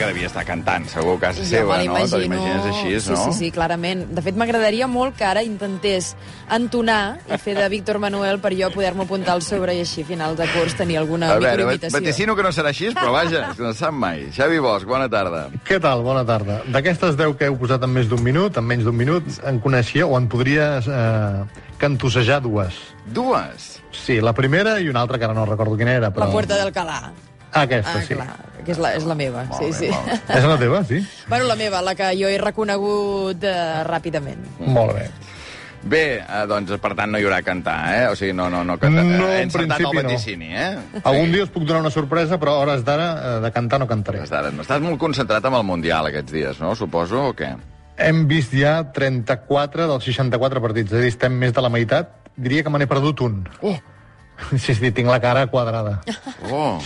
que devia estar cantant, segur, a casa Jo seva, no? Te l'imagino. l'imagines així, sí, no? Sí, sí, clarament. De fet, m'agradaria molt que ara intentés entonar i fer de Víctor Manuel per jo poder-me apuntar al sobre i així a final de curs tenir alguna A veure, microimitació. vaticino que no serà així, però vaja, no sap mai. Xavi Bosch, bona tarda. Què tal? Bona tarda. D'aquestes 10 que heu posat en més d'un minut, en menys d'un minut, en coneixia o en podries eh, cantossejar dues. Dues. Sí, la primera i una altra que ara no recordo quina era, però... La Puerta del Calà. Aquesta, Ah, sí. clar, que és la, és la meva. Molt sí, bé, sí. molt bé. És la teva, sí? Bueno, la meva, la que jo he reconegut eh, ràpidament. Molt bé. Bé, eh, doncs, per tant, no hi haurà a cantar, eh? O sigui, no, no, no canta. No, He en encertat el no. vaticini, eh? Algun dia us puc donar una sorpresa, però a hores d'ara eh, de cantar no cantaré. Estàs, ara- estàs molt concentrat amb el Mundial aquests dies, no? Suposo, o què? Hem vist ja 34 dels 64 partits, és a dir, estem més de la meitat. Diria que me n'he perdut un. Oh! Sí, sí, tinc la cara quadrada. Oh!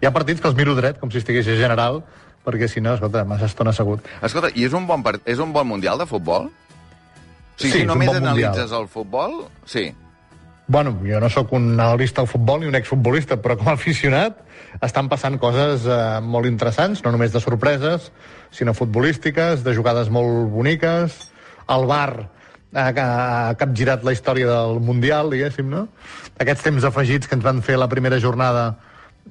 Hi ha partits que els miro dret, com si estigués a general, perquè si no, escolta, massa estona assegut. Escolta, i és un bon, part... és un bon Mundial de futbol? O sigui, Sí, si només bon Mundial. analitzes el futbol, sí. Bueno, jo no sóc un analista del futbol ni un exfutbolista, però com a aficionat estan passant coses eh, molt interessants, no només de sorpreses, sinó futbolístiques, de jugades molt boniques. El Bar ha, ha capgirat la història del Mundial, diguéssim, no? Aquests temps afegits que ens van fer la primera jornada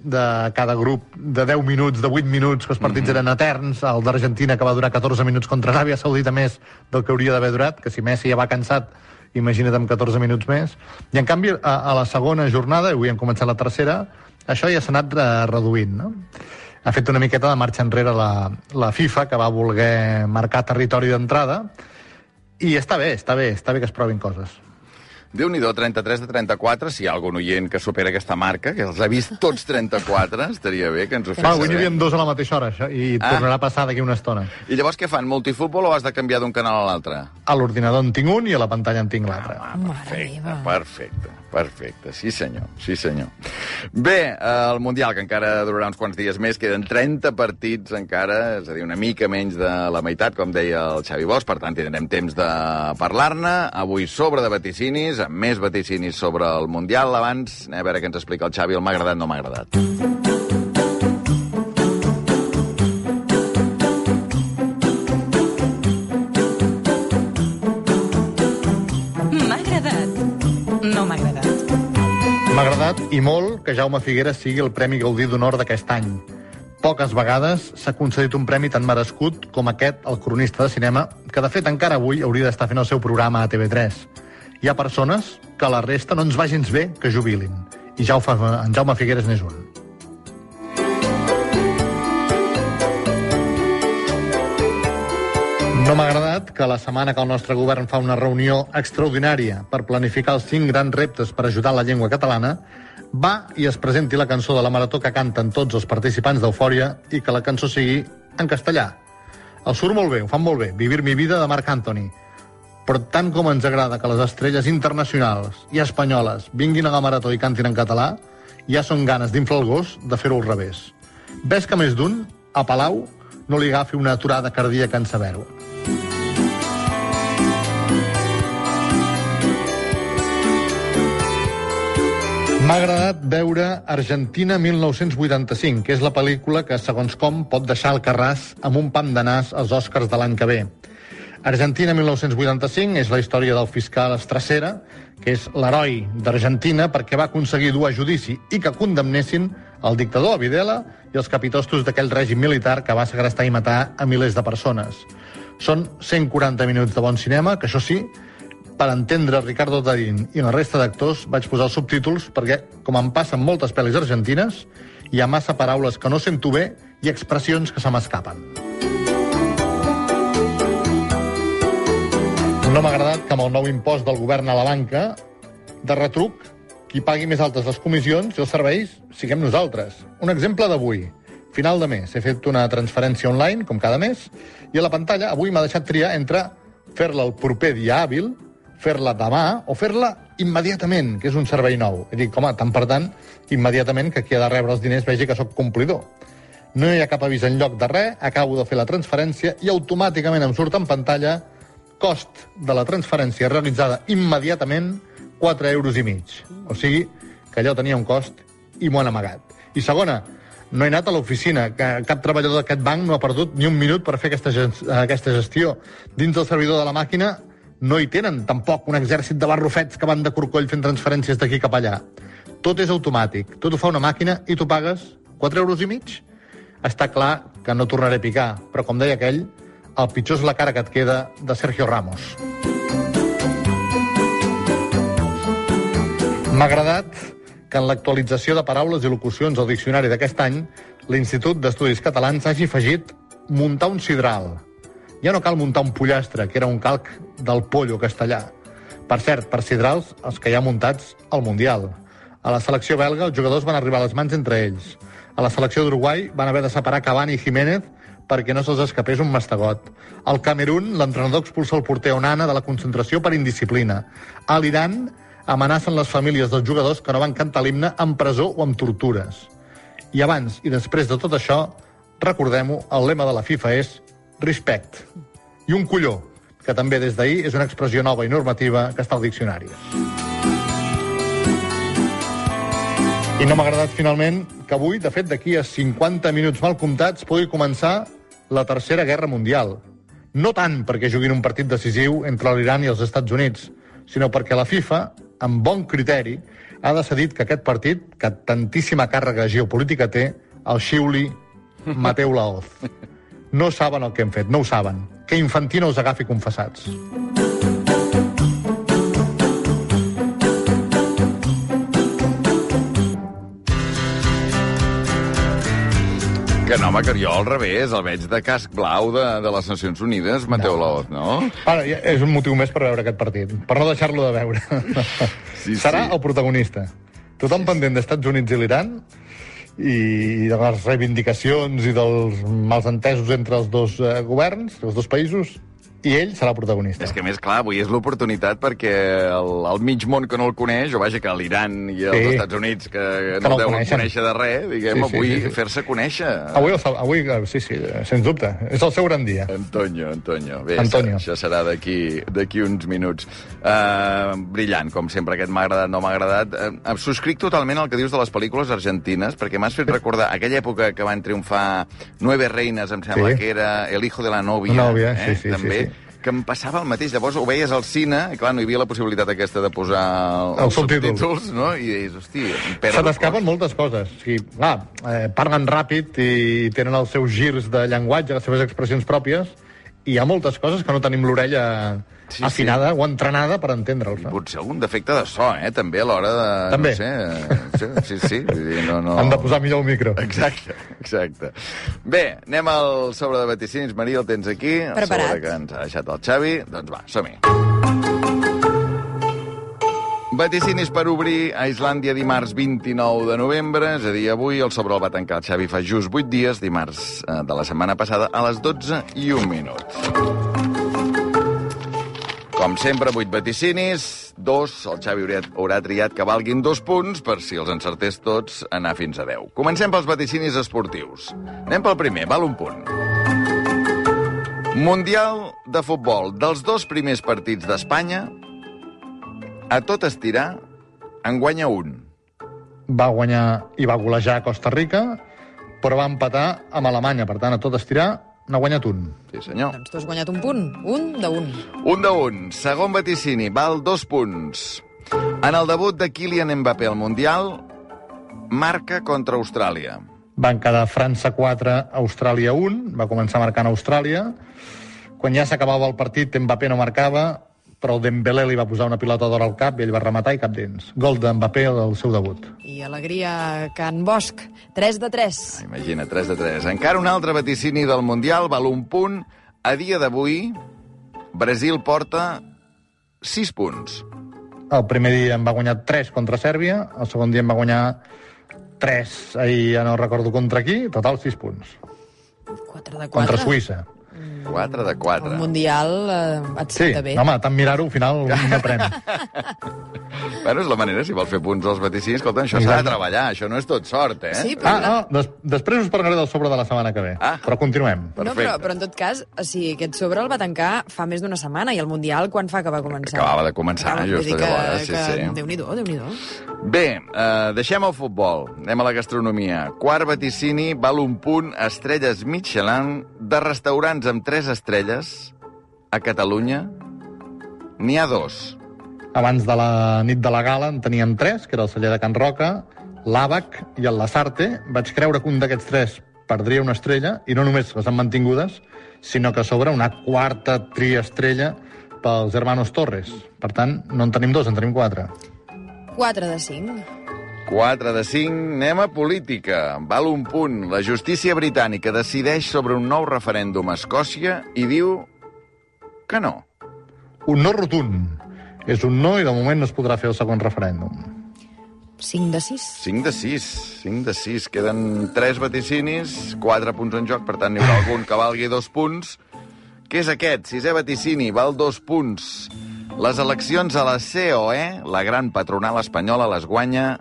de cada grup de 10 minuts, de 8 minuts, que els partits mm -hmm. eren eterns, el d'Argentina que va durar 14 minuts contra Aràbia Saudita més del que hauria d'haver durat, que si Messi ja va cansat, imagina't amb 14 minuts més. I en canvi, a, a la segona jornada, i avui hem començat la tercera, això ja s'ha anat eh, reduint, no? Ha fet una miqueta de marxa enrere la, la FIFA, que va voler marcar territori d'entrada, i està bé, està bé, està bé que es provin coses. Déu-n'hi-do, 33 de 34, si hi ha algun oient que supera aquesta marca, que els ha vist tots 34, estaria bé que ens ho fes Va, avui n'hi havia dos a la mateixa hora, això, i Ah. tornarà a passar d'aquí una estona. I llavors què fan, multifutbol o has de canviar d'un canal a l'altre? A l'ordinador en tinc un i a la pantalla en tinc l'altre. Ah, perfecte, perfecte, perfecte. Sí, senyor, sí, senyor. Bé, eh, el Mundial, que encara durarà uns quants dies més, queden 30 partits encara, és a dir, una mica menys de la meitat, com deia el Xavi Bosch, per tant, tindrem temps de parlar-ne. Avui sobre de vaticinis, amb més vaticinis sobre el Mundial. Abans, a veure què ens explica el Xavi, el m'ha agradat, no m'ha agradat. M'ha agradat. No m'ha agradat. M'ha agradat i molt que Jaume Figueres sigui el Premi Gaudí d'Honor d'aquest any. Poques vegades s'ha concedit un premi tan merescut com aquest al cronista de cinema, que de fet encara avui hauria d'estar fent el seu programa a TV3. Hi ha persones que la resta no ens va gens bé que jubilin. I ja ho fa, en Jaume Figueres n'és un. No m'ha agradat que la setmana que el nostre govern fa una reunió extraordinària per planificar els cinc grans reptes per ajudar la llengua catalana, va i es presenti la cançó de la Marató que canten tots els participants d'Eufòria i que la cançó sigui en castellà. El surt molt bé, ho fan molt bé, Vivir mi vida de Marc Anthony. Però tant com ens agrada que les estrelles internacionals i espanyoles vinguin a la Marató i cantin en català, ja són ganes d'inflar el gos de fer-ho al revés. Ves que més d'un, a Palau, no li agafi una aturada cardíaca en saber-ho. M'ha agradat veure Argentina 1985, que és la pel·lícula que, segons com, pot deixar el Carràs amb un pam de nas als Oscars de l'any que ve. Argentina 1985 és la història del fiscal Estracera, que és l'heroi d'Argentina perquè va aconseguir dur a judici i que condemnessin el dictador Videla i els capitostos d'aquell règim militar que va segrestar i matar a milers de persones. Són 140 minuts de bon cinema, que això sí, per entendre Ricardo Darín i la resta d'actors vaig posar els subtítols perquè, com em passa amb moltes pel·lis argentines, hi ha massa paraules que no sento bé i expressions que se m'escapen. No m'ha agradat que amb el nou impost del govern a la banca, de retruc, qui pagui més altes les comissions i els serveis siguem nosaltres. Un exemple d'avui. Final de mes. He fet una transferència online, com cada mes, i a la pantalla avui m'ha deixat triar entre fer-la el proper dia hàbil, fer-la demà o fer-la immediatament, que és un servei nou. He dit, home, tant per tant, immediatament que qui ha de rebre els diners vegi que sóc complidor. No hi ha cap avís en lloc de res, acabo de fer la transferència i automàticament em surt en pantalla cost de la transferència realitzada immediatament 4 euros i mig. O sigui, que allò tenia un cost i m'ho han amagat. I segona, no he anat a l'oficina, que cap treballador d'aquest banc no ha perdut ni un minut per fer aquesta, aquesta gestió. Dins del servidor de la màquina no hi tenen tampoc un exèrcit de barrufets que van de corcoll fent transferències d'aquí cap allà. Tot és automàtic, tot ho fa una màquina i tu pagues 4 euros i mig. Està clar que no tornaré a picar, però com deia aquell, el pitjor és la cara que et queda de Sergio Ramos. M'ha agradat que en l'actualització de paraules i locucions al diccionari d'aquest any, l'Institut d'Estudis Catalans hagi afegit muntar un sidral. Ja no cal muntar un pollastre, que era un calc del pollo castellà. Per cert, per sidrals, els que hi ha muntats al Mundial. A la selecció belga, els jugadors van arribar a les mans entre ells. A la selecció d'Uruguai van haver de separar Cavani i Jiménez perquè no se'ls escapés un mastegot. Al Camerún, l'entrenador expulsa el porter Onana de la concentració per indisciplina. A l'Iran, amenacen les famílies dels jugadors que no van cantar l'himne amb presó o amb tortures. I abans i després de tot això, recordem-ho, el lema de la FIFA és respect. I un colló, que també des d'ahir és una expressió nova i normativa que està al diccionari. I no m'ha agradat finalment que avui, de fet, d'aquí a 50 minuts mal comptats, pugui començar la Tercera Guerra Mundial. No tant perquè juguin un partit decisiu entre l'Iran i els Estats Units, sinó perquè la FIFA, amb bon criteri, ha decidit que aquest partit, que tantíssima càrrega geopolítica té, el xiuli Mateu Laoz. No saben el que hem fet, no ho saben. Que Infantino els agafi confessats. Que no, home, que jo al revés, el veig de casc blau de, de les Nacions Unides, Mateu no. Laoz, no? Ara, ja és un motiu més per veure aquest partit, per no deixar-lo de veure. Sí, Serà sí. el protagonista. Tothom pendent d'Estats Units i l'Iran i de les reivindicacions i dels malsentesos entre els dos eh, governs, els dos països, i ell serà el protagonista. És que, més, clar, avui és l'oportunitat perquè el, el mig món que no el coneix, o vaja, que l'Iran i els Sí. Estats Units, que, Que no no el deuen coneixen. conèixer de res, diguem, Sí, sí, avui sí, sí. fer-se conèixer. Avui, avui, eh, sí, sí, sens dubte. És el seu gran dia. Antonio, Antonio. Bé, Antonio. això serà d'aquí uns minuts. Uh, brillant, com sempre, aquest m'ha agradat, no m'ha agradat. Uh, subscric totalment el que dius de les pel·lícules argentines, perquè m'has fet recordar aquella època que van triomfar Nueve Reines, em sembla Sí. que era El hijo de la novia. Novia, eh? sí, sí, També, sí, sí. Que em passava el mateix. Llavors ho veies al cine, i clar, no hi havia la possibilitat aquesta de posar El els subtítol. subtítols, no? I deies, hosti, Se t'escapen moltes coses. O sigui, clar, eh, parlen ràpid i tenen els seus girs de llenguatge, les seves expressions pròpies, i hi ha moltes coses que no tenim l'orella Sí, afinada sí. o entrenada per entendre'ls. No? Potser algun defecte de so, eh? També a l'hora de... També. No sé, eh, sí, sí, sí. Dir, no, no... Han de posar millor el micro. Exacte, exacte. Bé, anem al sobre de vaticinis. Maria, el tens aquí. El Preparat. sobre que ens ha deixat el Xavi. Doncs va, som-hi. Vaticinis per obrir a Islàndia dimarts 29 de novembre, és a dir, avui el sobre el va tancar el Xavi fa just 8 dies, dimarts eh, de la setmana passada, a les 12 i un minut. Com sempre, 8 vaticinis, dos, el Xavi haurà, haurà triat que valguin dos punts per si els encertés tots anar fins a 10. Comencem pels vaticinis esportius. Anem pel primer, val un punt. Mundial de futbol. Dels dos primers partits d'Espanya, a tot estirar, en guanya un. Va guanyar i va golejar Costa Rica, però va empatar amb Alemanya. Per tant, a tot estirar, n'ha guanyat un. Sí, senyor. Doncs tu has guanyat un punt. Un de un. Un de un. Segon vaticini, val dos punts. En el debut de Kylian Mbappé al Mundial, marca contra Austràlia. Van quedar França 4, Austràlia 1. Va començar marcant Austràlia. Quan ja s'acabava el partit, Mbappé no marcava, però el Dembélé li va posar una pilota d'or al cap i ell va rematar i cap dins. Gol d'Mbappé del seu debut. I alegria Can Bosch. 3 de 3. Imagina, 3 de 3. Encara un altre vaticini del Mundial, val un punt. A dia d'avui, Brasil porta 6 punts. El primer dia en va guanyar 3 contra Sèrbia, el segon dia en va guanyar 3, ahir ja no recordo contra qui, total 6 punts. 4 de 4. Contra Suïssa. 4 de 4. El Mundial eh, et Sí, bé. home, tant mirar-ho, al final no pren. Bueno, és la manera, si vol fer punts als vaticinis. Escolta, això s'ha de treballar, això no és tot sort, eh? Sí, però... Ah, no, des després us parlaré del sobre de la setmana que ve. Ah. Però continuem. No, però, Perfecte. però en tot cas, o sigui, aquest sobre el va tancar fa més d'una setmana i el Mundial quan fa que va començar? Acabava de començar, Vull just dir que, llavors, sí, que... sí. Déu-n'hi-do, déu nhi déu Bé, eh, deixem el futbol, anem a la gastronomia. Quart vaticini val un punt estrelles Michelin de restaurants amb tres estrelles a Catalunya. N'hi ha dos. Abans de la nit de la gala en teníem tres, que era el celler de Can Roca, l'Àbac i el Lasarte. Vaig creure que un d'aquests tres perdria una estrella, i no només les han mantingudes, sinó que sobre una quarta triestrella pels hermanos Torres. Per tant, no en tenim dos, en tenim quatre. 4 de 5. 4 de 5, anem a política. Val un punt. La justícia britànica decideix sobre un nou referèndum a Escòcia i diu que no. Un no rotund. És un no i de moment no es podrà fer el segon referèndum. 5 de 6. 5 de 6, 5 de 6. Queden 3 vaticinis, 4 punts en joc, per tant n'hi haurà algun que valgui 2 punts. Què és aquest? Sisè vaticini, val 2 punts. Les eleccions a la COE, la gran patronal espanyola, les guanya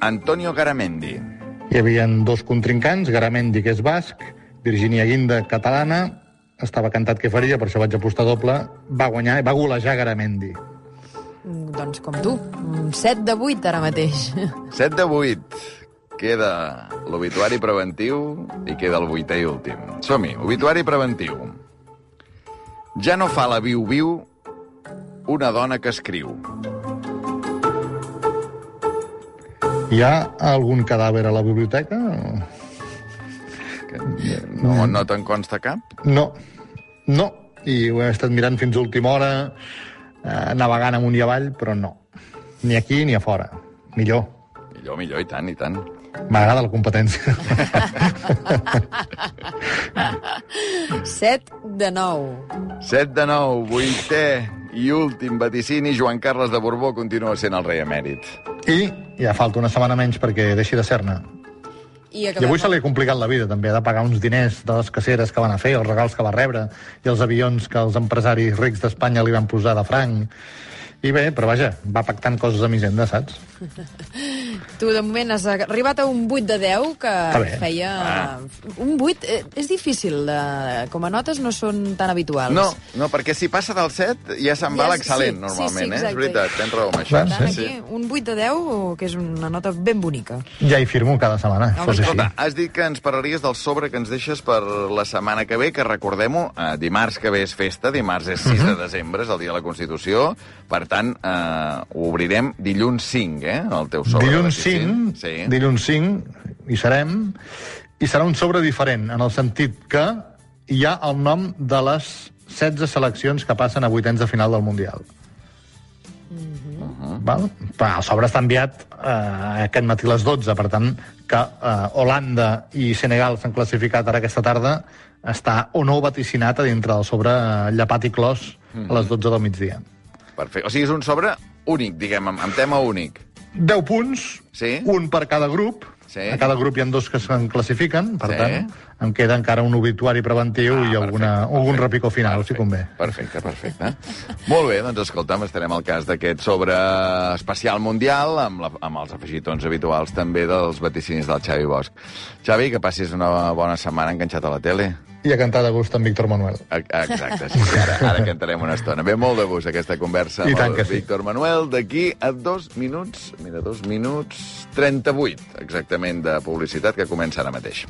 Antonio Garamendi. Hi havia dos contrincants, Garamendi, que és basc, Virginia Guinda, catalana, estava cantat que faria, per això vaig apostar doble, va guanyar i va golejar Garamendi. Mm, Doncs com tu. Mm, 7 de 8 ara mateix. 7 de 8. Queda l'obituari preventiu i queda el vuitè i últim. Som-hi, obituari preventiu. Ja no fa la viu-viu una dona que escriu. Hi ha algun cadàver a la biblioteca? Que no, no te'n consta cap? No, no. I ho he estat mirant fins a última hora, eh, navegant amunt i avall, però no. Ni aquí ni a fora. Millor. Millor, millor, i tant, i tant. M'agrada la competència. 7 de 9. 7 de 9, vuitè i últim vaticini, Joan Carles de Borbó continua sent el rei emèrit. I ja falta una setmana menys perquè deixi de ser-ne. I, I avui se li ha complicat la vida, també. Ha de pagar uns diners de les caceres que van a fer, els regals que va rebre, i els avions que els empresaris rics d'Espanya li van posar de franc. I bé, però vaja, va pactant coses amb Hisenda, saps? Tu, de moment, has arribat a un 8 de 10, que feia... Un 8 eh, és difícil, de... com a notes no són tan habituals. No, no, perquè si passa del 7 ja se'n va Ja, l'excel·lent, sí, normalment, sí, sí, eh? És veritat, tens raó amb això. Per tant, sí, aquí, un 8 de 10, que és una nota ben bonica. Ja hi firmo cada setmana, Home, fos així. Escolta, has dit que ens parlaries del sobre que ens deixes per la setmana que ve, que recordem-ho, eh, dimarts que ve és festa, dimarts és 6 de desembre, és el dia de la Constitució, per tant, eh, ho obrirem dilluns 5, eh, el teu sobre. Dilluns de 5, Sí. dilluns 5, hi serem, i serà un sobre diferent, en el sentit que hi ha el nom de les 16 seleccions que passen a vuitens de final del Mundial. Val? Però el sobre està enviat eh, aquest matí a les 12, per tant, que eh, Holanda i Senegal s'han classificat ara aquesta tarda, està o no vaticinat a dintre del sobre eh, llapat i clos a les 12 del migdia. Perfecte. O sigui, és un sobre únic, diguem, amb, amb tema únic. 10 punts, Sí. un per cada grup. Sí. A cada grup hi ha dos que se'n classifiquen, per Sí. tant, em queda encara un obituari preventiu Ah, i alguna, perfecte, algun perfecte. repicó final, si convé. Perfecte, perfecte. Molt bé, doncs escolta'm, estarem al cas d'aquest sobre especial mundial, amb, la, amb els afegitons habituals també dels vaticinis del Xavi Bosch. Xavi, que passis una bona setmana enganxat a la tele. I a cantar de gust amb Víctor Manuel. E- Exacte, sí, ara, ara cantarem una estona. Ve molt de gust aquesta conversa I amb el sí. Víctor Manuel. D'aquí a dos minuts, mira, dos minuts 38, exactament, de publicitat que comença ara mateix.